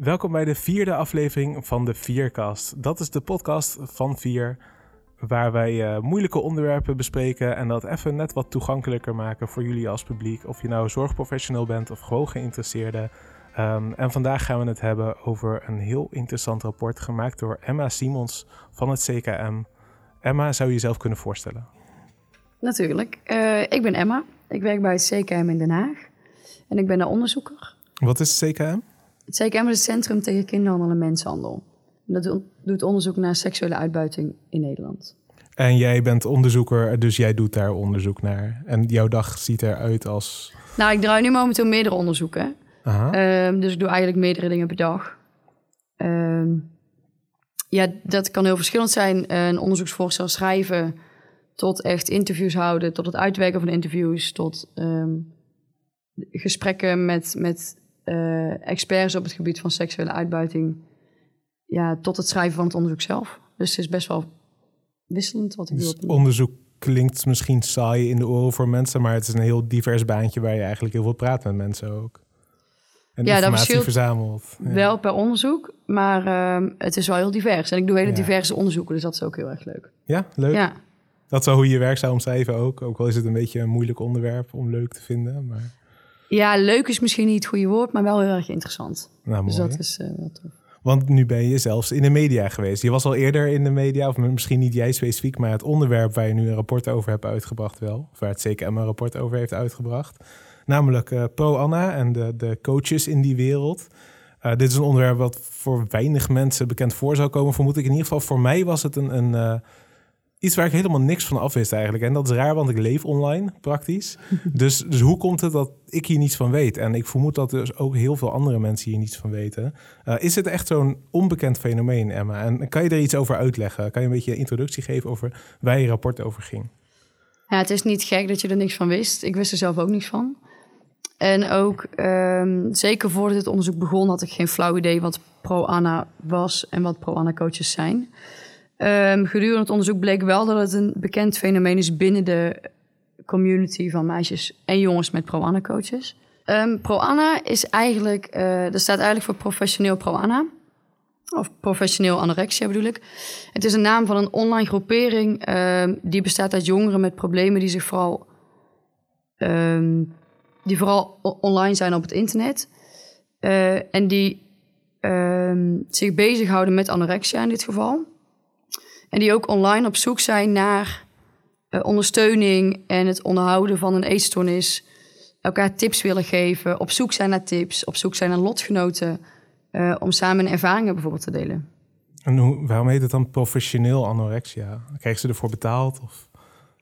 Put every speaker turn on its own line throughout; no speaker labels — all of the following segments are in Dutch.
Welkom bij de vierde aflevering van de Viercast. Dat is de podcast van Vier, waar wij eh, moeilijke onderwerpen bespreken en dat even net wat toegankelijker maken voor jullie als publiek. Of je nou zorgprofessional bent of gewoon geïnteresseerde. Um, en vandaag gaan we het hebben over een heel interessant rapport gemaakt door Emma Simons van het CKM. Emma, zou je jezelf kunnen voorstellen?
Natuurlijk. Uh, ik ben Emma. Ik werk bij het CKM in Den Haag. En ik ben daar onderzoeker.
Wat is het CKM?
Het CKM is het Centrum tegen Kinderhandel en Mensenhandel. Dat doet onderzoek naar seksuele uitbuiting in Nederland.
En jij bent onderzoeker, dus jij doet daar onderzoek naar. En jouw dag ziet eruit als.
Nou, ik draai nu momenteel meerdere onderzoeken. Um, dus ik doe eigenlijk meerdere dingen per dag. Um, ja, dat kan heel verschillend zijn. Een onderzoeksvoorstel schrijven, tot echt interviews houden, tot het uitwerken van interviews, tot um, gesprekken met, met uh, experts op het gebied van seksuele uitbuiting, ja, tot het schrijven van het onderzoek zelf. Dus het is best wel wisselend wat ik dus
doe. onderzoek klinkt misschien saai in de oren voor mensen, maar het is een heel divers baantje waar je eigenlijk heel veel praat met mensen ook. En ja, informatie dat verzamelt.
Ja. Wel per onderzoek, maar uh, het is wel heel divers. En ik doe hele diverse onderzoeken, dus dat is ook heel erg leuk.
Ja, leuk. Ja. Dat is wel hoe je je werk zou omschrijven ook. Ook al is het een beetje een moeilijk onderwerp om leuk te vinden. Maar...
Ja, leuk is misschien niet het goede woord, maar wel heel erg interessant. Nou, dus dat is uh, wel tof.
Want nu ben je zelfs in de media geweest. Je was al eerder in de media, of misschien niet jij specifiek, maar het onderwerp waar je nu een rapport over hebt uitgebracht wel. Of waar het CKM een rapport over heeft uitgebracht. Namelijk uh, Pro-Anna en de, de coaches in die wereld. Uh, dit is een onderwerp wat voor weinig mensen bekend voor zou komen, vermoed ik. In ieder geval voor mij was het een, een uh, iets waar ik helemaal niks van af wist eigenlijk. En dat is raar, want ik leef online praktisch. dus, dus hoe komt het dat ik hier niets van weet? En ik vermoed dat dus ook heel veel andere mensen hier niets van weten. Uh, is het echt zo'n onbekend fenomeen, Emma? En kan je er iets over uitleggen? Kan je een beetje een introductie geven over waar je rapport over ging?
Ja, het is niet gek dat je er niks van wist. Ik wist er zelf ook niks van. En ook, um, zeker voordat het onderzoek begon, had ik geen flauw idee wat pro-ANA was en wat pro-ANA-coaches zijn. Um, gedurende het onderzoek bleek wel dat het een bekend fenomeen is binnen de community van meisjes en jongens met pro-ANA-coaches. Um, pro-ANA is eigenlijk, uh, staat eigenlijk voor professioneel pro-ANA. Of professioneel anorexia bedoel ik. Het is een naam van een online groepering die bestaat uit jongeren met problemen die zich vooral die vooral online zijn op het internet. Uh, en die zich bezighouden met anorexia in dit geval. En die ook online op zoek zijn naar uh, ondersteuning en het onderhouden van een eetstoornis. Elkaar tips willen geven, op zoek zijn naar tips, op zoek zijn naar lotgenoten. Uh, om samen ervaringen bijvoorbeeld te delen.
En hoe, waarom heet het dan professioneel anorexia? Krijgen ze ervoor betaald? Of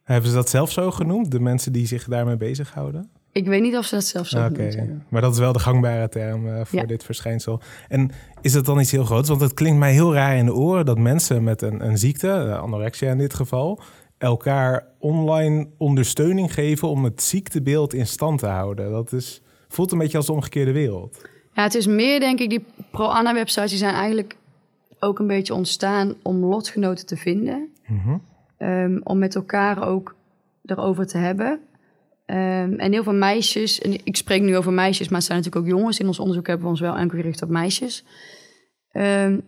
hebben ze dat zelf zo genoemd, de mensen die zich daarmee bezighouden?
Ik weet niet of ze dat zelf zo okay.
Maar dat is wel de gangbare term uh, voor dit verschijnsel. En is dat dan iets heel groots? Want het klinkt mij heel raar in de oren dat mensen met een, een ziekte, eh, anorexia in dit geval, elkaar online ondersteuning geven om het ziektebeeld in stand te houden. Dat is, voelt een beetje als de omgekeerde wereld.
Ja, het is meer denk ik, die pro-Anna-websites die zijn eigenlijk ook een beetje ontstaan om lotgenoten te vinden. Mm um, om met elkaar ook erover te hebben. Um, en heel veel meisjes, en ik spreek nu over meisjes, maar het zijn natuurlijk ook jongens. In ons onderzoek hebben we ons wel enkel gericht op meisjes. Um,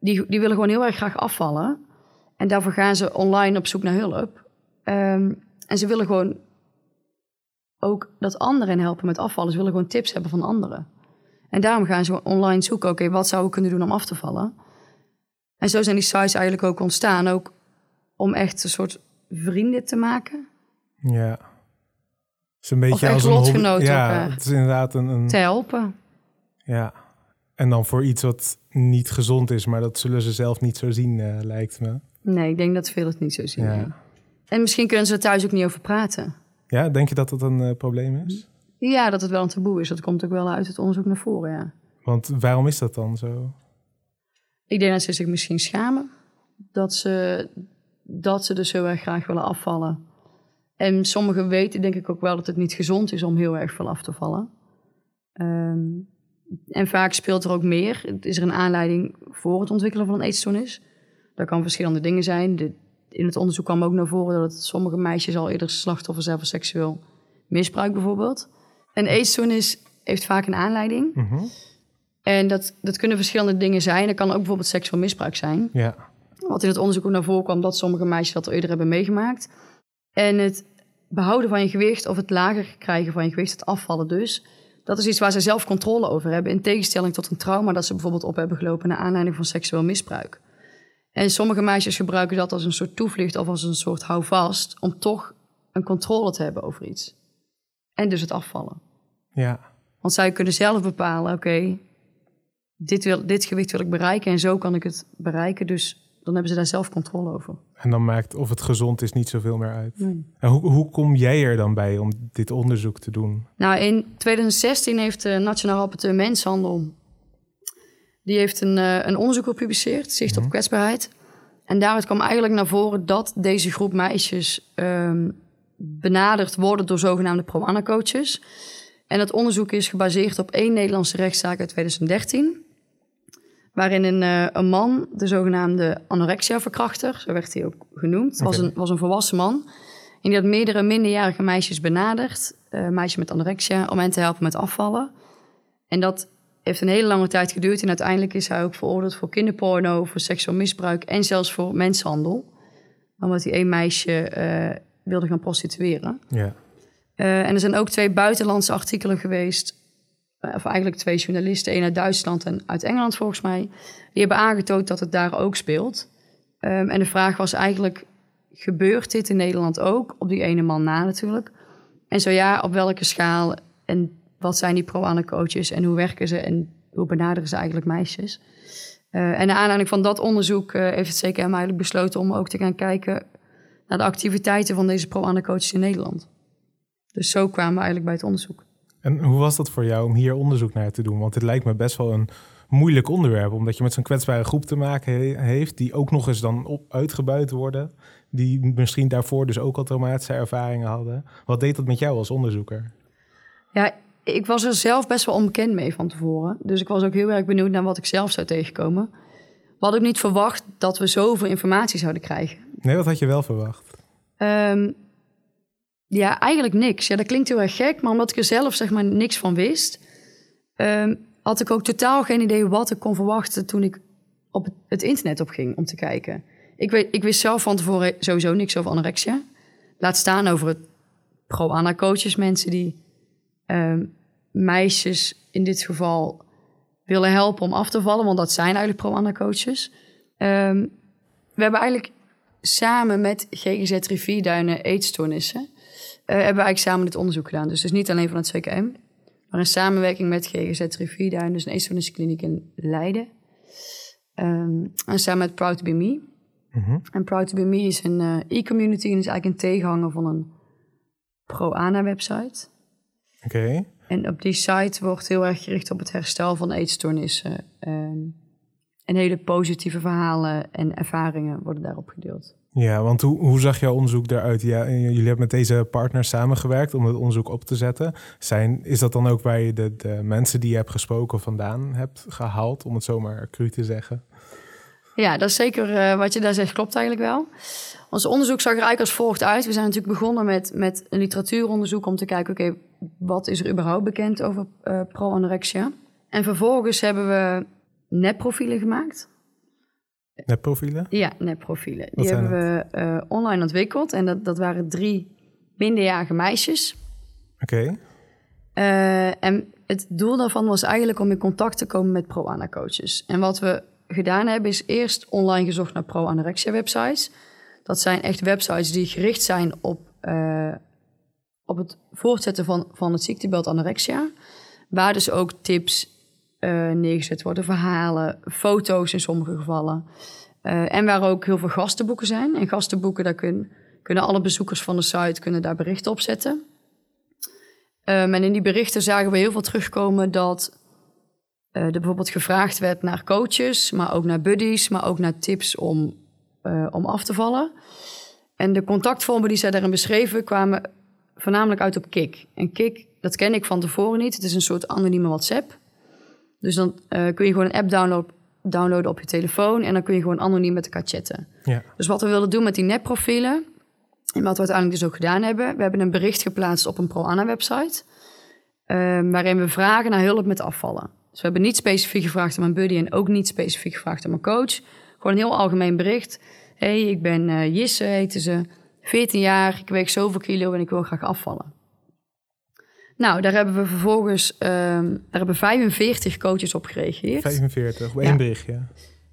die, die willen gewoon heel erg graag afvallen. En daarvoor gaan ze online op zoek naar hulp. Um, en ze willen gewoon ook dat anderen helpen met afvallen. Ze willen gewoon tips hebben van anderen. En daarom gaan ze online zoeken, oké, wat zou ik kunnen doen om af te vallen? En zo zijn die sites eigenlijk ook ontstaan, ook om echt een soort vrienden te maken.
Ja is een beetje als een. Ja, het is inderdaad een, een...
Te helpen.
Ja. En dan voor iets wat niet gezond is, maar dat zullen ze zelf niet zo zien, uh, lijkt me.
Nee, ik denk dat veel het niet zo zien. Ja. En misschien kunnen ze er thuis ook niet over praten.
Ja, denk je dat dat een uh, probleem is?
Ja, dat het wel een taboe is. Dat komt ook wel uit het onderzoek naar voren, ja.
Want waarom is dat dan zo?
Ik denk dat ze zich misschien schamen. Dat ze, dat ze dus heel erg graag willen afvallen. En sommigen weten denk ik ook wel dat het niet gezond is om heel erg veel af te vallen. Um, en vaak speelt er ook meer. Is er een aanleiding voor het ontwikkelen van een eetstoornis? Dat kan verschillende dingen zijn. De, in het onderzoek kwam ook naar voren dat sommige meisjes al eerder slachtoffer zijn van seksueel misbruik bijvoorbeeld. Een eetstoornis heeft vaak een aanleiding. Mm En dat, dat kunnen verschillende dingen zijn. Dat kan ook bijvoorbeeld seksueel misbruik zijn.
Ja.
Wat in het onderzoek ook naar voren kwam, dat sommige meisjes dat al eerder hebben meegemaakt. En het behouden van je gewicht of het lager krijgen van je gewicht, het afvallen dus, dat is iets waar ze zelf controle over hebben. In tegenstelling tot een trauma dat ze bijvoorbeeld op hebben gelopen naar aanleiding van seksueel misbruik. En sommige meisjes gebruiken dat als een soort toevlucht of als een soort houvast om toch een controle te hebben over iets. En dus het afvallen.
Ja.
Want zij kunnen zelf bepalen, oké, dit, wil, dit gewicht wil ik bereiken en zo kan ik het bereiken. Dus dan hebben ze daar zelf controle over.
En dan maakt of het gezond is niet zoveel meer uit. En hoe, hoe kom jij er dan bij om dit onderzoek te doen?
Nou, in 2016 heeft de Nationaal Rapporteur Menshandel... die heeft een, uh, een onderzoek gepubliceerd, Zicht op mhm. kwetsbaarheid. En daaruit kwam eigenlijk naar voren dat deze groep meisjes... Um, benaderd worden door zogenaamde pro-ana-coaches. En dat onderzoek is gebaseerd op één Nederlandse rechtszaak uit 2013 waarin een, uh, een man, de zogenaamde anorexia-verkrachter, zo werd hij ook genoemd, was, een, was een volwassen man. En die had meerdere minderjarige meisjes benaderd, uh, meisjes met anorexia, om hen te helpen met afvallen. En dat heeft een hele lange tijd geduurd en uiteindelijk is hij ook veroordeeld voor kinderporno, voor seksueel misbruik en zelfs voor mensenhandel. Omdat hij één meisje uh, wilde gaan prostitueren.
Ja.
en er zijn ook twee buitenlandse artikelen geweest of eigenlijk twee journalisten, één uit Duitsland en uit Engeland volgens mij, die hebben aangetoond dat het daar ook speelt. Um, en de vraag was eigenlijk, gebeurt dit in Nederland ook? Op die ene man na natuurlijk. En zo ja, op welke schaal en wat zijn die pro coaches en hoe werken ze en hoe benaderen ze eigenlijk meisjes? Uh, en naar aanleiding van dat onderzoek uh, heeft het CKM eigenlijk besloten om ook te gaan kijken naar de activiteiten van deze pro coaches in Nederland. Dus zo kwamen we eigenlijk bij het onderzoek.
En hoe was dat voor jou om hier onderzoek naar te doen? Want het lijkt me best wel een moeilijk onderwerp, omdat je met zo'n kwetsbare groep te maken heeft, die ook nog eens dan op, uitgebuit worden, die misschien daarvoor dus ook al traumatische ervaringen hadden. Wat deed dat met jou als onderzoeker?
Ja, ik was er zelf best wel onbekend mee van tevoren. Dus ik was ook heel erg benieuwd naar wat ik zelf zou tegenkomen. We hadden ook niet verwacht dat we zoveel informatie zouden krijgen.
Nee, wat had je wel verwacht?
Um, ja, eigenlijk niks. Ja, dat klinkt heel erg gek, maar omdat ik er zelf zeg maar niks van wist, ehm, had ik ook totaal geen idee wat ik kon verwachten toen ik op het internet op ging om te kijken. Ik, weet, ik wist zelf van tevoren sowieso niks over anorexia. Laat staan over het pro-ana-coaches, mensen die ehm, meisjes in dit geval willen helpen om af te vallen, want dat zijn eigenlijk pro-ana-coaches. Ehm, we hebben eigenlijk samen met GGZ Rivierduinen eetstoornissen hebben we eigenlijk samen dit onderzoek gedaan. Dus is niet alleen van het CKM, maar in samenwerking met GGZ Rivierduin, dus een eetstoorniskliniek in Leiden. Um, en samen met Proud to Be Me. Mm En Proud to Be Me is een uh, e-community en is eigenlijk een tegenhanger van een pro-ANA-website.
Oké.
En op die site wordt heel erg gericht op het herstel van eetstoornissen. Um, en hele positieve verhalen en ervaringen worden daarop gedeeld.
Ja, want hoe, hoe zag jouw onderzoek eruit? Ja, jullie hebben met deze partners samengewerkt om het onderzoek op te zetten. Zijn, is dat dan ook je de, de mensen die je hebt gesproken vandaan hebt gehaald, om het zomaar cru te zeggen?
Ja, dat is zeker uh, wat je daar zegt, klopt eigenlijk wel. Ons onderzoek zag er eigenlijk als volgt uit. We zijn natuurlijk begonnen met, met een literatuuronderzoek om te kijken, oké, wat is er überhaupt bekend over uh, pro-anorexia? En vervolgens hebben we nepprofielen gemaakt
Nepprofielen?
Ja, nepprofielen. Die hebben we uh, online ontwikkeld. En dat, dat waren drie minderjarige meisjes.
Oké. Okay.
Uh, eh, en het doel daarvan was eigenlijk om in contact te komen met pro-ana-coaches. En wat we gedaan hebben, is eerst online gezocht naar pro-anorexia-websites. Dat zijn echt websites die gericht zijn op, uh, op het voortzetten van, van het ziektebeeld anorexia. Waar dus ook tips, uh, neergezet worden. Verhalen, foto's in sommige gevallen. Uh, en waar ook heel veel gastenboeken zijn. En gastenboeken, daar kun, kunnen alle bezoekers van de site kunnen daar berichten op zetten. Um, en in die berichten zagen we heel veel terugkomen dat uh, er bijvoorbeeld gevraagd werd naar coaches, maar ook naar buddies, maar ook naar tips om, om af te vallen. En de contactvormen die zij daarin beschreven kwamen voornamelijk uit op Kik. En Kik, dat ken ik van tevoren niet. Het is een soort anonieme WhatsApp. Dus dan uh, kun je gewoon een app download, downloaden op je telefoon en dan kun je gewoon anoniem met elkaar chatten.
Ja.
Dus wat we willen doen met die nepprofielen, en wat we uiteindelijk dus ook gedaan hebben, we hebben een bericht geplaatst op een ProAnna-website, uh, waarin we vragen naar hulp met afvallen. Dus we hebben niet specifiek gevraagd aan mijn buddy en ook niet specifiek gevraagd aan mijn coach. Gewoon een heel algemeen bericht. hey, ik ben uh, Jisse, heten ze. 14 jaar, ik weeg zoveel kilo en ik wil graag afvallen. Nou, daar hebben we vervolgens um, daar hebben 45 coaches op gereageerd.
45, op één ja. berichtje.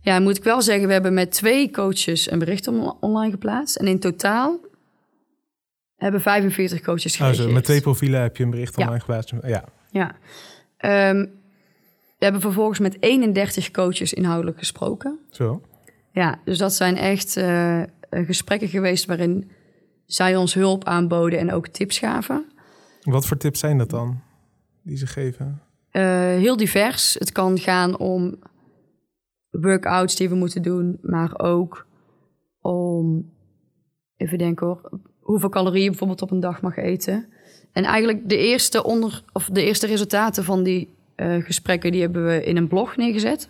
Ja, moet ik wel zeggen, we hebben met twee coaches een bericht online geplaatst. En in totaal hebben 45 coaches gereageerd.
Oh, met twee profielen heb je een bericht online geplaatst. Ja.
ja. Um, we hebben vervolgens met 31 coaches inhoudelijk gesproken.
Zo.
Ja, dus dat zijn echt uh, gesprekken geweest waarin zij ons hulp aanboden en ook tips gaven.
Wat voor tips zijn dat dan, die ze geven?
Uh, heel divers. Het kan gaan om workouts die we moeten doen, maar ook om, even denken hoor, hoeveel calorieën bijvoorbeeld op een dag mag eten. En eigenlijk de eerste, onder, of de eerste resultaten van die uh, gesprekken, die hebben we in een blog neergezet.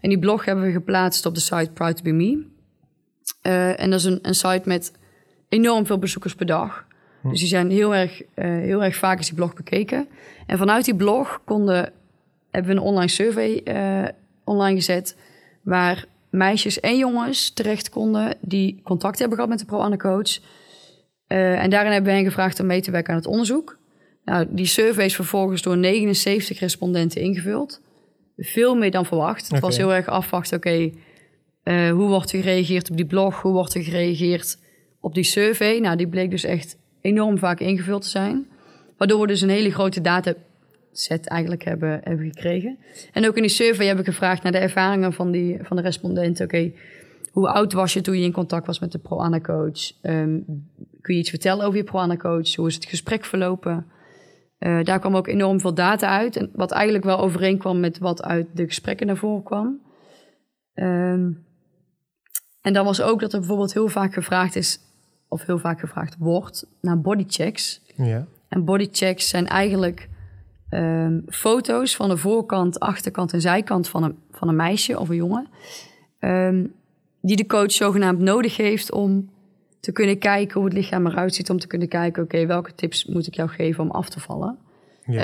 En die blog hebben we geplaatst op de site Proud to be Me. Uh, en dat is een, een site met enorm veel bezoekers per dag. Hm. Dus die zijn heel erg, uh, heel erg vaak is die blog bekeken. En vanuit die blog konden, hebben we een online survey online gezet... waar meisjes en jongens terecht konden die contact hebben gehad met de pro-Anne coach... Uh, en daarin hebben we hen gevraagd om mee te werken aan het onderzoek. Nou, die survey is vervolgens door 79 respondenten ingevuld. Veel meer dan verwacht. Het was heel erg afwachten, oké, okay, uh, hoe wordt er gereageerd op die blog? Hoe wordt er gereageerd op die survey? Nou, die bleek dus echt enorm vaak ingevuld te zijn. Waardoor we dus een hele grote dataset eigenlijk hebben, hebben gekregen. En ook in die survey hebben we gevraagd naar de ervaringen van, die, van de respondenten. Oké, hoe oud was je toen je in contact was met de pro-ana-coach? Um, kun je iets vertellen over je pro-ana-coach? Hoe is het gesprek verlopen? Uh, daar kwam ook enorm veel data uit. En wat eigenlijk wel overeenkwam met wat uit de gesprekken naar voren kwam. Um, en dan was ook dat er bijvoorbeeld heel vaak gevraagd is, of heel vaak gevraagd wordt, naar bodychecks.
Ja.
En bodychecks zijn eigenlijk um, foto's van de voorkant, achterkant en zijkant van een, van een meisje of een jongen. Um, die de coach zogenaamd nodig heeft om te kunnen kijken hoe het lichaam eruit ziet. Om te kunnen kijken, oké, welke tips moet ik jou geven om af te vallen? Ja.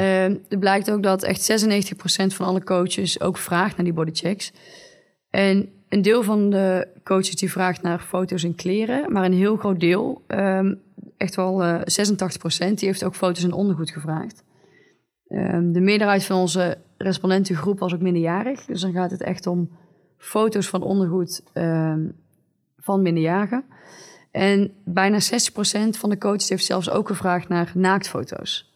Er blijkt ook dat echt 96% van alle coaches ook vraagt naar die bodychecks. En een deel van de coaches die vraagt naar foto's en kleren, maar een heel groot deel, um, echt wel uh, eh, 86%, die heeft ook foto's en ondergoed gevraagd. Um, de meerderheid van onze respondentengroep was ook minderjarig, dus dan gaat het echt om foto's van ondergoed um, van minderjarigen. En bijna 60% van de coaches heeft zelfs ook gevraagd naar naaktfoto's.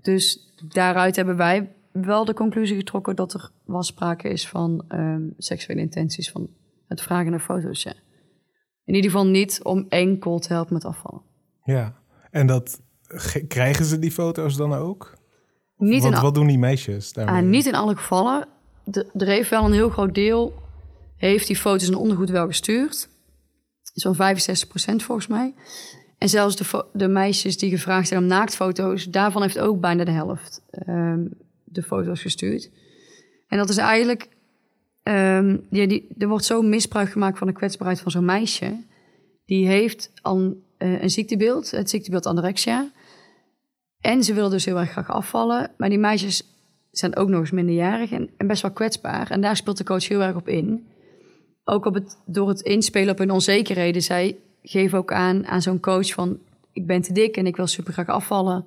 Dus daaruit hebben wij wel de conclusie getrokken dat er wel sprake is van um, seksuele intenties van het vragen naar foto's. Ja. In ieder geval niet om enkel te helpen met afvallen.
Ja, en dat krijgen ze die foto's dan ook? Niet wat, in wat doen die meisjes daarmee?
Uh, niet in alle gevallen. De, er heeft wel een heel groot deel heeft die foto's en ondergoed wel gestuurd. Zo'n 65% volgens mij. En zelfs de, de, meisjes die gevraagd zijn om naaktfoto's, daarvan heeft ook bijna de helft um, de foto's gestuurd. En dat is eigenlijk, um, ja, die, er wordt zo misbruik gemaakt van de kwetsbaarheid van zo'n meisje. Die heeft al uh, een ziektebeeld, het ziektebeeld anorexia. En ze wil dus heel erg graag afvallen. Maar die meisjes zijn ook nog eens minderjarig en, en best wel kwetsbaar. En daar speelt de coach heel erg op in ook op het, door het inspelen op hun onzekerheden. Zij geven ook aan aan zo'n coach van... ik ben te dik en ik wil super graag afvallen.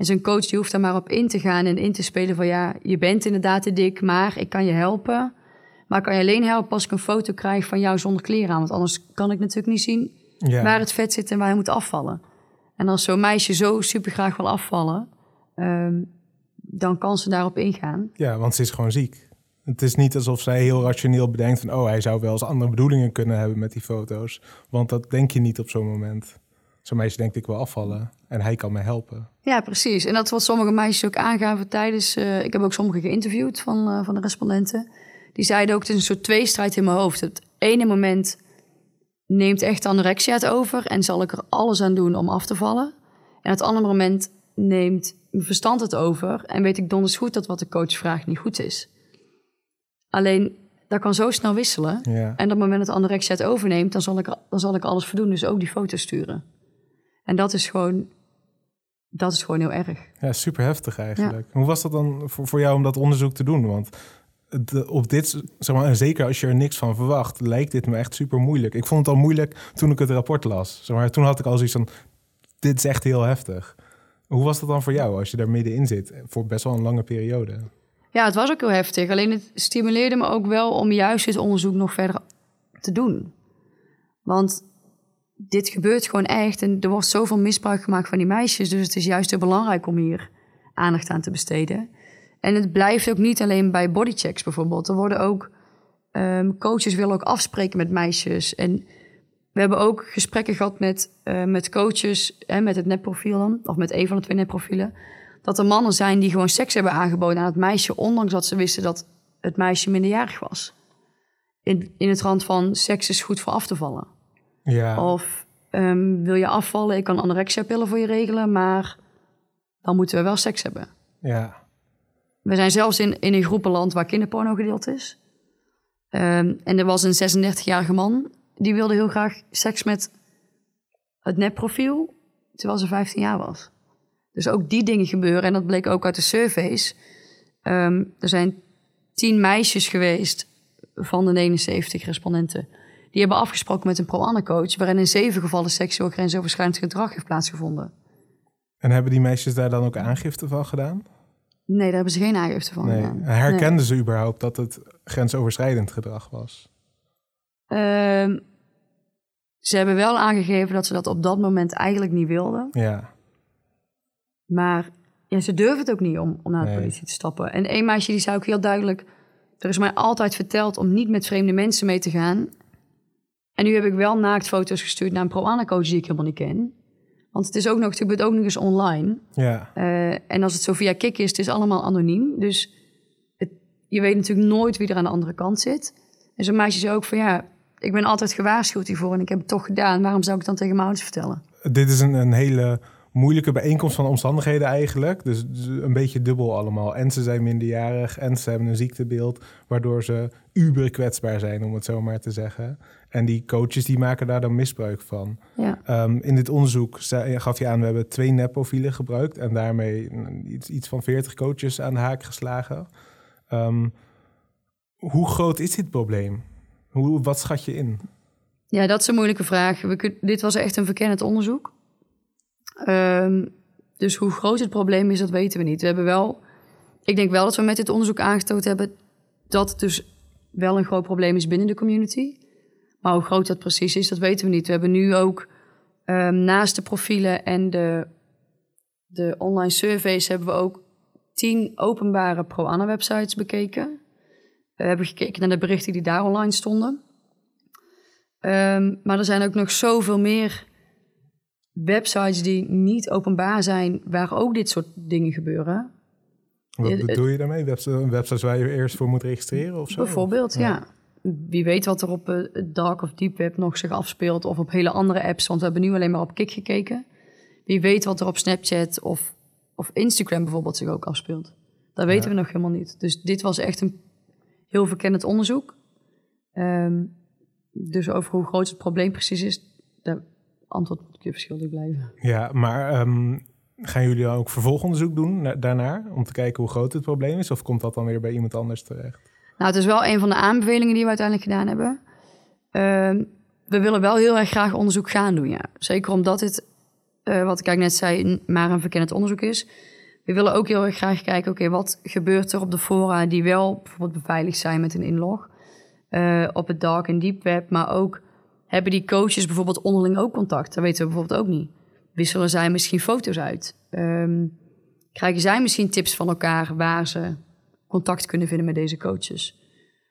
En zo'n coach die hoeft daar maar op in te gaan en in te spelen van... ja, je bent inderdaad te dik, maar ik kan je helpen. Maar ik kan je alleen helpen als ik een foto krijg van jou zonder kleren aan. Want anders kan ik natuurlijk niet zien ja. waar het vet zit en waar je moet afvallen. En als zo'n meisje zo super graag wil afvallen... Um, dan kan ze daarop ingaan.
Ja, want ze is gewoon ziek. Het is niet alsof zij heel rationeel bedenkt van... oh, hij zou wel eens andere bedoelingen kunnen hebben met die foto's. Want dat denk je niet op zo'n moment. Zo'n meisje denkt, ik wil afvallen en hij kan mij helpen.
Ja, precies. En dat is wat sommige meisjes ook aangaven tijdens... Uh, ik heb ook sommige geïnterviewd van, uh, van de respondenten. Die zeiden ook, het is een soort tweestrijd in mijn hoofd. Het ene moment neemt echt anorexia het over... en zal ik er alles aan doen om af te vallen. En het andere moment neemt mijn verstand het over... en weet ik donders goed dat wat de coach vraagt niet goed is... Alleen dat kan zo snel wisselen. Ja. En op het moment dat anorexia het overneemt, dan zal, ik, dan zal ik alles voldoen. Dus ook die foto's sturen. En dat is gewoon dat is gewoon heel erg.
Ja, super heftig eigenlijk. Hoe was dat dan voor, voor jou om dat onderzoek te doen? Want op dit, zeg maar, en zeker als je er niks van verwacht, lijkt dit me echt super moeilijk. Ik vond het al moeilijk toen ik het rapport las. Zeg maar, toen had ik al zoiets van, dit is echt heel heftig. Hoe was dat dan voor jou als je daar middenin zit voor best wel een lange periode?
Ja, het was ook heel heftig. Alleen het stimuleerde me ook wel om juist dit onderzoek nog verder te doen. Want dit gebeurt gewoon echt en er wordt zoveel misbruik gemaakt van die meisjes. Dus het is juist heel belangrijk om hier aandacht aan te besteden. En het blijft ook niet alleen bij bodychecks bijvoorbeeld. Er worden ook um, coaches willen ook afspreken met meisjes. En we hebben ook gesprekken gehad met, uh, met coaches, hè, met het netprofiel dan, of met een van de twee netprofielen. Dat er mannen zijn die gewoon seks hebben aangeboden aan het meisje, ondanks dat ze wisten dat het meisje minderjarig was. In, in het rand van seks is goed voor af te vallen.
Ja.
Of um, wil je afvallen, ik kan anorexia-pillen voor je regelen, maar dan moeten we wel seks hebben.
Ja.
We zijn zelfs in, in een groepenland waar kinderporno gedeeld is. Um, en er was een 36-jarige man die wilde heel graag seks met het nepprofiel, terwijl ze 15 jaar was. Dus ook die dingen gebeuren. En dat bleek ook uit de surveys. Um, er zijn tien meisjes geweest van de 79 respondenten. Die hebben afgesproken met een pro-Anne-coach... waarin in zeven gevallen seksueel grensoverschrijdend gedrag heeft plaatsgevonden.
En hebben die meisjes daar dan ook aangifte van gedaan?
Nee, daar hebben ze geen aangifte van
nee.
gedaan.
Herkenden ze überhaupt dat het grensoverschrijdend gedrag was?
Um, ze hebben wel aangegeven dat ze dat op dat moment eigenlijk niet wilden.
Ja.
Maar ja, ze durven het ook niet om, om naar de politie te stappen. En een meisje die zei ook heel duidelijk... er is mij altijd verteld om niet met vreemde mensen mee te gaan. En nu heb ik wel naaktfoto's gestuurd naar een pro-Ana-coach die ik helemaal niet ken. Want het is ook nog, het gebeurt ook nog eens online.
Ja.
Uh, en als het zo via Kik is, het is allemaal anoniem. Dus het, je weet natuurlijk nooit wie er aan de andere kant zit. En zo'n meisje zei ook van ja, ik ben altijd gewaarschuwd hiervoor en ik heb het toch gedaan. Waarom zou ik dan tegen mijn ouders vertellen?
Dit is een, een hele moeilijke bijeenkomst van omstandigheden eigenlijk. Dus, dus, een beetje dubbel allemaal. En ze zijn minderjarig en ze hebben een ziektebeeld... waardoor ze uber kwetsbaar zijn, om het zo maar te zeggen. En die coaches die maken daar dan misbruik van.
Ja.
Um, in dit onderzoek gaf je aan, we hebben twee nepprofielen gebruikt... en daarmee iets, iets van 40 coaches aan de haak geslagen. Um, hoe groot is dit probleem? Hoe, wat schat je in?
Ja, dat is een moeilijke vraag. We kun, dit was echt een verkennend onderzoek. Um, dus hoe groot het probleem is, dat weten we niet. We hebben wel, ik denk wel dat we met dit onderzoek aangetoond hebben dat het dus wel een groot probleem is binnen de community. Maar hoe groot dat precies is, dat weten we niet. We hebben nu ook um, naast de profielen en de, de online surveys hebben we ook tien openbare pro-Anna websites bekeken. We hebben gekeken naar de berichten die daar online stonden. Um, maar er zijn ook nog zoveel meer websites die niet openbaar zijn, waar ook dit soort dingen gebeuren.
Wat bedoel je daarmee? Websites waar je eerst voor moet registreren of zo?
Bijvoorbeeld, ja. ja. Wie weet wat er op het dark of deep web nog zich afspeelt of op hele andere apps, want we hebben nu alleen maar op Kik gekeken. Wie weet wat er op Snapchat of, of Instagram bijvoorbeeld zich ook afspeelt. Dat weten ja. we nog helemaal niet. Dus dit was echt een heel verkennend onderzoek. Um, dus over hoe groot het probleem precies is, daar antwoord moet ik je verschuldigd blijven.
Ja, maar um, gaan jullie dan ook vervolgonderzoek doen daarnaar? Om te kijken hoe groot het probleem is? Of komt dat dan weer bij iemand anders terecht?
Nou, het is wel een van de aanbevelingen die we uiteindelijk gedaan hebben. Uh, we willen wel heel erg graag onderzoek gaan doen, ja. Zeker omdat dit, uh, wat ik net zei, maar een verkennend onderzoek is. We willen ook heel erg graag kijken, oké, wat gebeurt er op de fora die wel bijvoorbeeld beveiligd zijn met een inlog? Uh, op het dark en deep web, maar ook hebben die coaches bijvoorbeeld onderling ook contact? Dat weten we bijvoorbeeld ook niet. Wisselen zij misschien foto's uit? Um, krijgen zij misschien tips van elkaar waar ze contact kunnen vinden met deze coaches?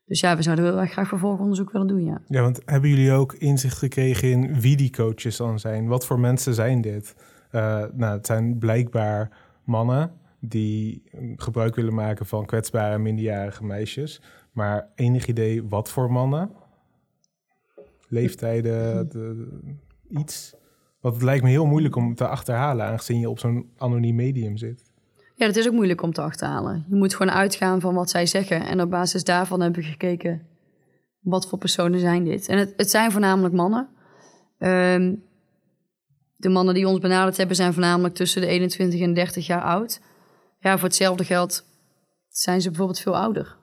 Dus ja, we zouden erg graag vervolgonderzoek willen doen, ja.
Ja, want hebben jullie ook inzicht gekregen in wie die coaches dan zijn? Wat voor mensen zijn dit? Uh, nou, het zijn blijkbaar mannen die gebruik willen maken van kwetsbare minderjarige meisjes. Maar enig idee wat voor mannen? Leeftijden, de, iets? Want het lijkt me heel moeilijk om te achterhalen, aangezien je op zo'n anoniem medium zit.
Ja, dat is ook moeilijk om te achterhalen. Je moet gewoon uitgaan van wat zij zeggen. En op basis daarvan heb ik gekeken, wat voor personen zijn dit? En het, het zijn voornamelijk mannen. Um, de mannen die ons benaderd hebben zijn voornamelijk tussen de 21 en 30 jaar oud. Ja, voor hetzelfde geld zijn ze bijvoorbeeld veel ouder.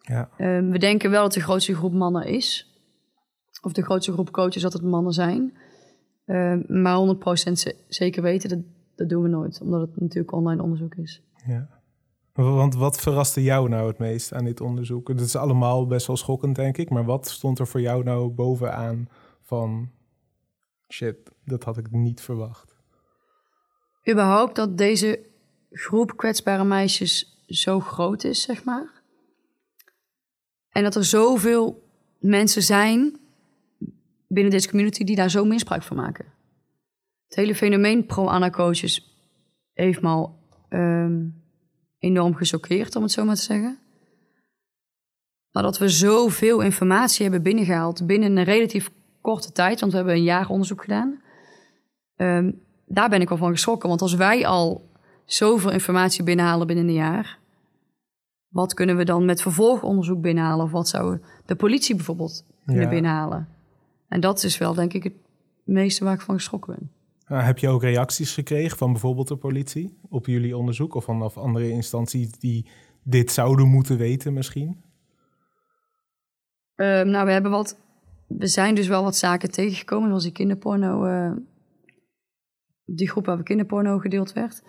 Ja.
Ehm, we denken wel dat de grootste groep mannen is. Of de grootste groep coaches dat het mannen zijn. Ehm, maar 100% ze- zeker weten, dat, dat doen we nooit. Omdat het natuurlijk online onderzoek is.
Ja. Want wat verraste jou nou het meest aan dit onderzoek? Het is allemaal best wel schokkend, denk ik. Maar wat stond er voor jou nou bovenaan van... Shit, dat had ik niet verwacht.
Überhaupt dat deze groep kwetsbare meisjes zo groot is, zeg maar. En dat er zoveel mensen zijn binnen deze community die daar zo misbruik van maken. Het hele fenomeen pro-Anna-coaches heeft me al ehm, enorm gechoqueerd, om het zo maar te zeggen. Maar dat we zoveel informatie hebben binnengehaald binnen een relatief korte tijd, want we hebben een jaar onderzoek gedaan. Ehm, daar ben ik wel van geschrokken. Want als wij al zoveel informatie binnenhalen binnen een jaar, wat kunnen we dan met vervolgonderzoek binnenhalen? Of wat zou de politie bijvoorbeeld kunnen
Ja.
binnenhalen? En dat is wel, denk ik, het meeste waar ik van geschrokken ben.
Uh, heb je ook reacties gekregen van bijvoorbeeld de politie op jullie onderzoek? Of vanaf andere instanties die dit zouden moeten weten misschien?
Ehm, nou, we hebben wat. We zijn dus wel wat zaken tegengekomen, zoals die kinderporno. eh, die groep waar kinderporno gedeeld werd.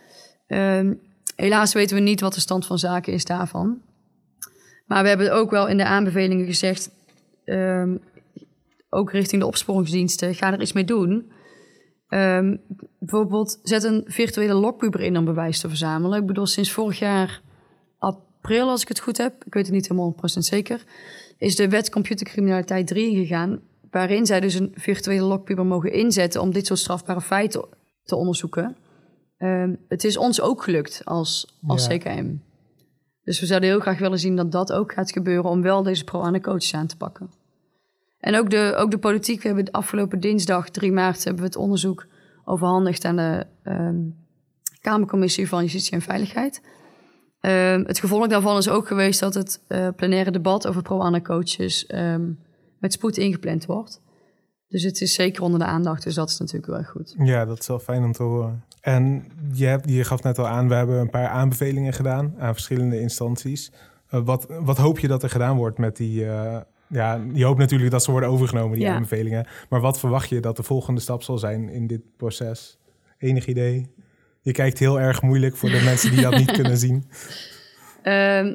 Ehm, helaas weten we niet wat de stand van zaken is daarvan. Maar we hebben ook wel in de aanbevelingen gezegd. ehm, ook richting de opsporingsdiensten, ga er iets mee doen. Ehm, bijvoorbeeld, zet een virtuele lokpuber in om bewijs te verzamelen. Ik bedoel, sinds vorig jaar april, als ik het goed heb, ik weet het niet helemaal 100% zeker, is de wet computercriminaliteit 3 ingegaan, waarin zij dus een virtuele lokpuber mogen inzetten om dit soort strafbare feiten te onderzoeken. Ehm, het is ons ook gelukt als, als
Ja.
CKM. Dus we zouden heel graag willen zien dat dat ook gaat gebeuren om wel deze pro-Anna-coaches aan te pakken. En ook de, ook de politiek. We hebben afgelopen dinsdag 3 maart hebben we het onderzoek overhandigd aan de ehm, Kamercommissie van Justitie en Veiligheid. Ehm, het gevolg daarvan is ook geweest dat het eh, plenaire debat over pro-Anna-coaches ehm, met spoed ingepland wordt. Dus het is zeker onder de aandacht, dus dat is natuurlijk wel goed.
Ja, dat is wel fijn om te horen. En je, je gaf net al aan, we hebben een paar aanbevelingen gedaan aan verschillende instanties. Uh, wat, wat hoop je dat er gedaan wordt met die... Uh, ja, je hoopt natuurlijk dat ze worden overgenomen, die
Ja.
aanbevelingen. Maar wat verwacht je dat de volgende stap zal zijn in dit proces? Enig idee? Je kijkt heel erg moeilijk voor de mensen die dat niet kunnen zien.
Ehm,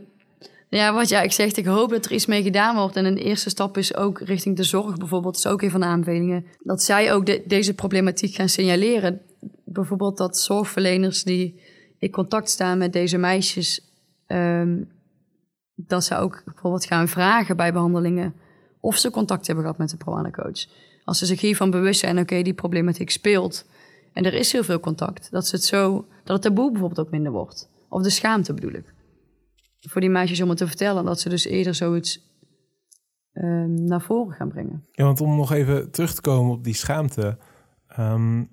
ja, wat ja, ik zeg, ik hoop dat er iets mee gedaan wordt. En een eerste stap is ook richting de zorg bijvoorbeeld. Dat is ook een van de aanbevelingen. Dat zij ook de- deze problematiek gaan signaleren. Bijvoorbeeld dat zorgverleners die in contact staan met deze meisjes... ehm, dat ze ook bijvoorbeeld gaan vragen bij behandelingen... of ze contact hebben gehad met de pro-coach. Als ze zich hiervan bewust zijn, oké, die problematiek speelt... en er is heel veel contact, dat, ze het zo, dat het taboe bijvoorbeeld ook minder wordt. Of de schaamte bedoel ik voor die meisjes om het te vertellen. Dat ze dus eerder zoiets ehm, naar voren gaan brengen.
Ja, want om nog even terug te komen op die schaamte. ehm,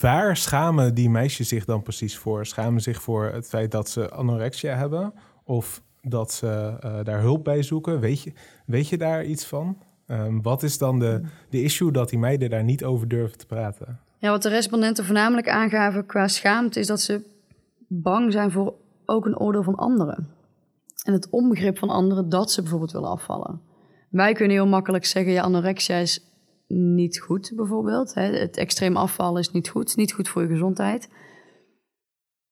waar schamen die meisjes zich dan precies voor? Schamen zich voor het feit dat ze anorexia hebben? Of dat ze eh, daar hulp bij zoeken? Weet je, weet je daar iets van? Ehm, wat is dan de, de issue dat die meiden daar niet over durven te praten?
Ja, wat de respondenten voornamelijk aangaven qua schaamte... is dat ze bang zijn voor ook een oordeel van anderen. En het onbegrip van anderen dat ze bijvoorbeeld willen afvallen. Wij kunnen heel makkelijk zeggen... ja, anorexia is niet goed bijvoorbeeld. Het extreem afvallen is niet goed. niet goed voor je gezondheid.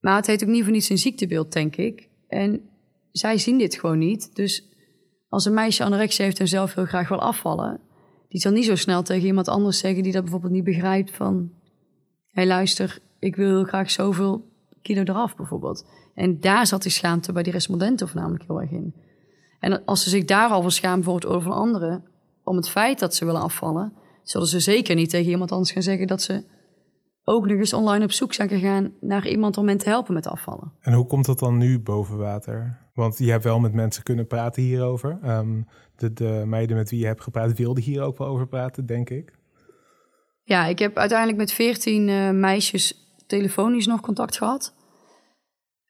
Maar het heet ook niet voor niets een ziektebeeld, denk ik. En zij zien dit gewoon niet. Dus als een meisje anorexia heeft en zelf heel graag wil afvallen... die zal niet zo snel tegen iemand anders zeggen... die dat bijvoorbeeld niet begrijpt van... hey, luister, ik wil heel graag zoveel kilo eraf bijvoorbeeld. En daar zat die schaamte bij die respondenten voornamelijk heel erg in. En als ze zich daar al voor schamen voor het oordeel van anderen... om het feit dat ze willen afvallen... zullen ze zeker niet tegen iemand anders gaan zeggen... dat ze ook nog eens online op zoek zijn gegaan... naar iemand om hen te helpen met afvallen.
En hoe komt dat dan nu boven water? Want je hebt wel met mensen kunnen praten hierover. Um, de, de meiden met wie je hebt gepraat wilden hier ook wel over praten, denk ik.
Ja, ik heb uiteindelijk met veertien uh, meisjes telefonisch nog contact gehad.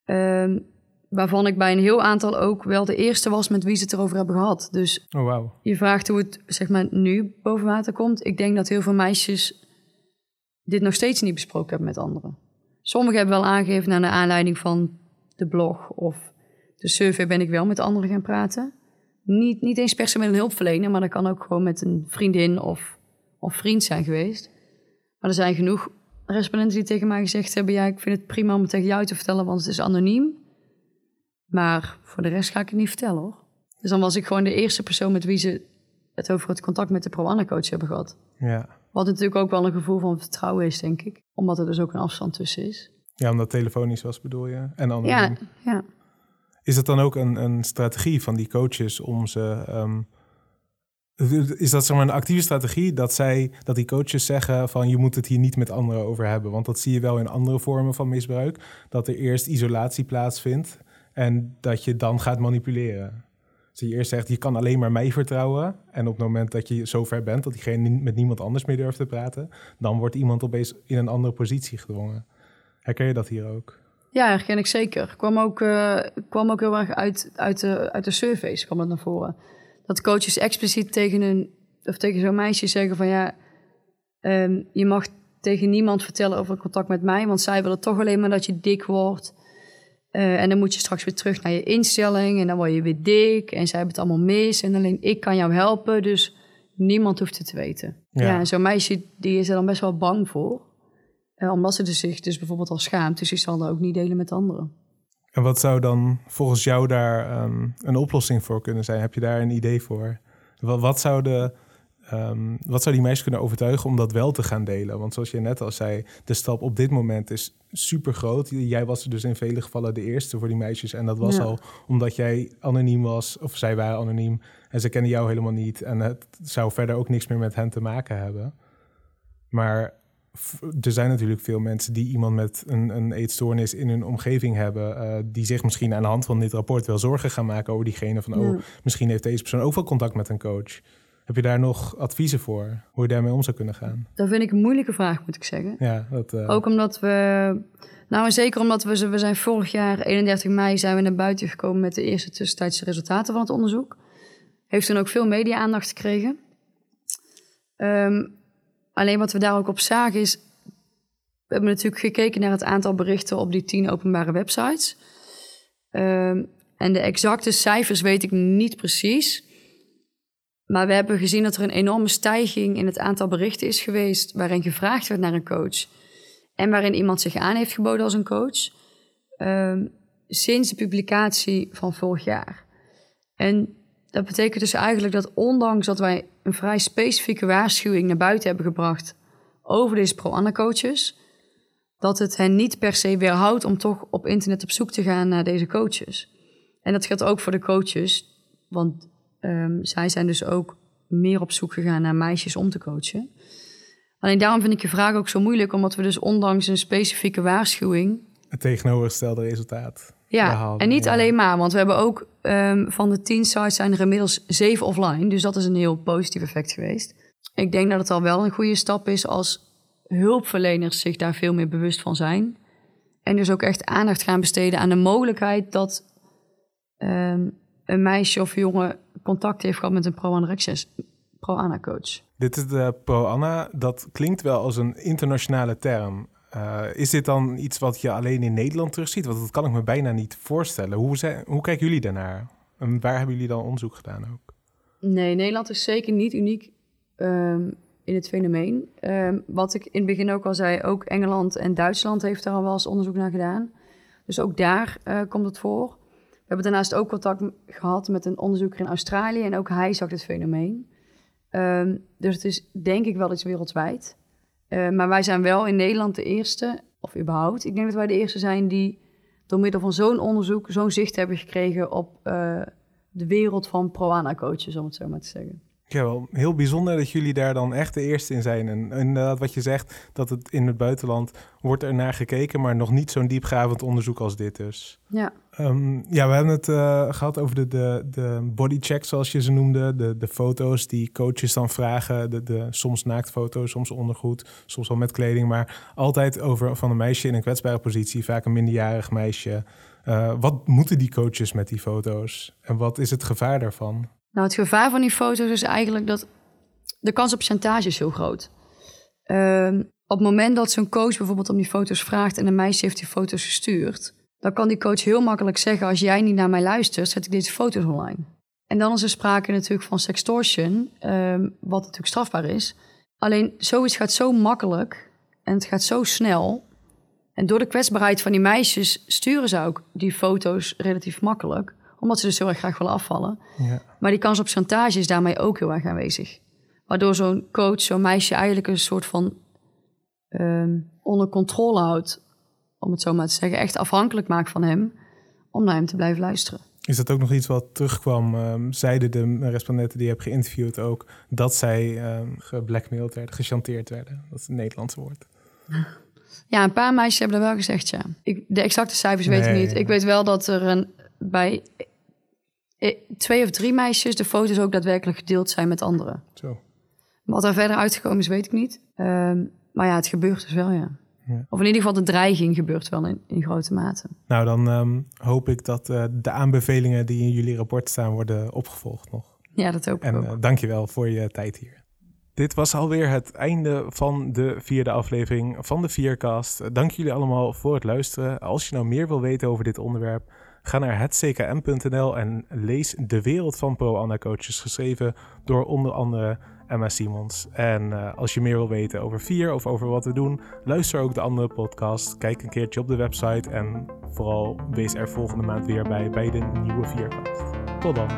Um, waarvan ik bij een heel aantal ook wel de eerste was met wie ze het erover hebben gehad. Dus
oh, wow.
je vraagt hoe het zeg maar, nu boven water komt. Ik denk dat heel veel meisjes dit nog steeds niet besproken heb met anderen. Sommigen hebben wel aangegeven naar de aanleiding van de blog of de survey ben ik wel met anderen gaan praten. Niet, niet eens per se met een hulpverlener, maar dat kan ook gewoon met een vriendin of, of vriend zijn geweest. Maar er zijn genoeg respondenten die tegen mij gezegd hebben: Ja, ik vind het prima om het tegen jou te vertellen, want het is anoniem. Maar voor de rest ga ik het niet vertellen hoor. Dus dan was ik gewoon de eerste persoon met wie ze het over het contact met de pro-Anna-coach hebben gehad.
Ja.
Wat natuurlijk ook wel een gevoel van vertrouwen is, denk ik. Omdat er dus ook een afstand tussen is.
Ja, omdat telefonisch was, bedoel je? En anoniem.
Ja, ja.
Is dat dan ook een, een strategie van die coaches om ze. ehm, is dat zeg maar een actieve strategie dat zij dat die coaches zeggen van je moet het hier niet met anderen over hebben? Want dat zie je wel in andere vormen van misbruik. Dat er eerst isolatie plaatsvindt en dat je dan gaat manipuleren. Dus je eerst zegt je kan alleen maar mij vertrouwen. En op het moment dat je zover bent dat diegene met niemand anders meer durft te praten, dan wordt iemand opeens in een andere positie gedwongen. Herken je dat hier ook?
Ja, herken ik zeker. Kwam ook, eh, kwam ook heel erg uit, uit, de, uit de surveys, kwam het naar voren. Dat coaches expliciet tegen, een, of tegen zo'n meisje zeggen van ja, ehm, je mag tegen niemand vertellen over contact met mij, want zij willen toch alleen maar dat je dik wordt. Eh, en dan moet je straks weer terug naar je instelling en dan word je weer dik en zij hebben het allemaal mis en alleen ik kan jou helpen, dus niemand hoeft het te weten.
Ja.
Ja, en zo'n meisje die is er dan best wel bang voor. Eh, omdat ze dus zich dus bijvoorbeeld al schaamt. Dus die zal dat ook niet delen met anderen.
En wat zou dan volgens jou daar ehm, een oplossing voor kunnen zijn? Heb je daar een idee voor? Wat, wat, zou de, ehm, wat zou die meisjes kunnen overtuigen om dat wel te gaan delen? Want zoals je net al zei, de stap op dit moment is super groot. Jij was dus in vele gevallen de eerste voor die meisjes. En dat was
Ja.
al omdat jij anoniem was, of zij waren anoniem. En ze kennen jou helemaal niet. En het zou verder ook niks meer met hen te maken hebben. Maar er zijn natuurlijk veel mensen die iemand met een, een eetstoornis in hun omgeving hebben, eh, die zich misschien aan de hand van dit rapport wel zorgen gaan maken over diegene van, oh, misschien heeft deze persoon ook wel contact met een coach. Heb je daar nog adviezen voor, hoe je daarmee om zou kunnen gaan?
Dat vind ik een moeilijke vraag, moet ik zeggen.
Ja, dat, eh,
Ook omdat we... Nou, en zeker omdat we... We zijn vorig jaar, 31 mei, zijn we naar buiten gekomen... met de eerste tussentijdse resultaten van het onderzoek. Heeft toen ook veel media-aandacht gekregen. Ehm, alleen wat we daar ook op zagen is... We hebben natuurlijk gekeken naar het aantal berichten op die tien openbare websites. Ehm, en de exacte cijfers weet ik niet precies. Maar we hebben gezien dat er een enorme stijging in het aantal berichten is geweest waarin gevraagd werd naar een coach. En waarin iemand zich aan heeft geboden als een coach. ehm, sinds de publicatie van vorig jaar. En dat betekent dus eigenlijk dat ondanks dat wij een vrij specifieke waarschuwing naar buiten hebben gebracht over deze pro-Anna-coaches, dat het hen niet per se weerhoudt om toch op internet op zoek te gaan naar deze coaches. En dat geldt ook voor de coaches, want ehm, zij zijn dus ook meer op zoek gegaan naar meisjes om te coachen. Alleen daarom vind ik je vraag ook zo moeilijk, omdat we dus ondanks een specifieke waarschuwing
het tegenovergestelde resultaat
ja,
behaalden.
en niet
Ja.
alleen maar, want we hebben ook ehm, van de tien sites zijn er inmiddels zeven offline. Dus dat is een heel positief effect geweest. Ik denk dat het al wel een goede stap is als hulpverleners zich daar veel meer bewust van zijn. En dus ook echt aandacht gaan besteden aan de mogelijkheid dat ehm, een meisje of jongen contact heeft gehad met een pro-anorexia- pro-ana-coach.
Dit is de pro-Anna. Dat klinkt wel als een internationale term. Eh, is dit dan iets wat je alleen in Nederland terugziet? Want dat kan ik me bijna niet voorstellen. Hoe, zijn, hoe kijken jullie daarnaar? En waar hebben jullie dan onderzoek gedaan ook?
Nee, Nederland is zeker niet uniek ehm, in het fenomeen. Ehm, wat ik in het begin ook al zei, ook Engeland en Duitsland heeft daar al wel eens onderzoek naar gedaan. Dus ook daar eh, komt het voor. We hebben daarnaast ook contact gehad met een onderzoeker in Australië en ook hij zag het fenomeen. Ehm, dus het is denk ik wel iets wereldwijd. Eh, maar wij zijn wel in Nederland de eerste, of überhaupt, ik denk dat wij de eerste zijn die door middel van zo'n onderzoek zo'n zicht hebben gekregen op eh, de wereld van pro-ana-coaches, om het zo maar te zeggen.
Ja, wel heel bijzonder dat jullie daar dan echt de eerste in zijn. En inderdaad wat je zegt, dat het in het buitenland wordt er naar gekeken, maar nog niet zo'n diepgravend onderzoek als dit dus.
Ja,
Ehm, ja, we hebben het eh, gehad over de, de, de bodycheck, zoals je ze noemde. De, de foto's die coaches dan vragen. De, de, soms naaktfoto's, soms ondergoed, soms wel met kleding. Maar altijd over van een meisje in een kwetsbare positie, vaak een minderjarig meisje. Eh, wat moeten die coaches met die foto's? En wat is het gevaar daarvan?
Nou het gevaar van die foto's is eigenlijk dat de kans op chantage is heel groot. Ehm, op het moment dat zo'n coach bijvoorbeeld om die foto's vraagt en een meisje heeft die foto's gestuurd, dan kan die coach heel makkelijk zeggen: Als jij niet naar mij luistert, zet ik deze foto's online. En dan is er sprake natuurlijk van sextortion, ehm, wat natuurlijk strafbaar is. Alleen zoiets gaat zo makkelijk en het gaat zo snel. En door de kwetsbaarheid van die meisjes sturen ze ook die foto's relatief makkelijk, omdat ze dus heel erg graag willen afvallen.
Ja.
Maar die kans op chantage is daarmee ook heel erg aanwezig. Waardoor zo'n coach, zo'n meisje eigenlijk een soort van ehm, onder controle houdt, om het zo maar te zeggen, echt afhankelijk maakt van hem, om naar hem te blijven luisteren.
Is dat ook nog iets wat terugkwam? Ehm, zeiden de respondenten die je hebt geïnterviewd ook dat zij ehm geblackmailed werden, gechanteerd werden? Dat is het Nederlandse woord.
Ja, een paar meisjes hebben dat wel gezegd, ja. Ik, de exacte cijfers weet ik niet. Ik weet wel dat er een, bij twee of drie meisjes de foto's ook daadwerkelijk gedeeld zijn met anderen.
Zo.
Wat daar verder uitgekomen is, weet ik niet. Ehm, maar ja, het gebeurt dus wel, ja.
Ja.
Of in ieder geval de dreiging gebeurt wel in, in grote mate.
Nou, dan ehm, hoop ik dat eh, de aanbevelingen die in jullie rapport staan worden opgevolgd nog.
Ja, dat hoop ik
En
ook.
eh, dankjewel voor je tijd hier. Dit was alweer het einde van de vierde aflevering van de Viercast. Eh, Dank jullie allemaal voor het luisteren. Als je nou meer wil weten over dit onderwerp, ga naar hetckm.nl en lees De Wereld van Pro-Anna Coaches, geschreven door onder andere Emma Simons. En eh, als je meer wil weten over Vier of over wat we doen, luister ook de andere podcast. Kijk een keertje op de website en vooral wees er volgende maand weer bij bij de nieuwe Viercast. Tot dan.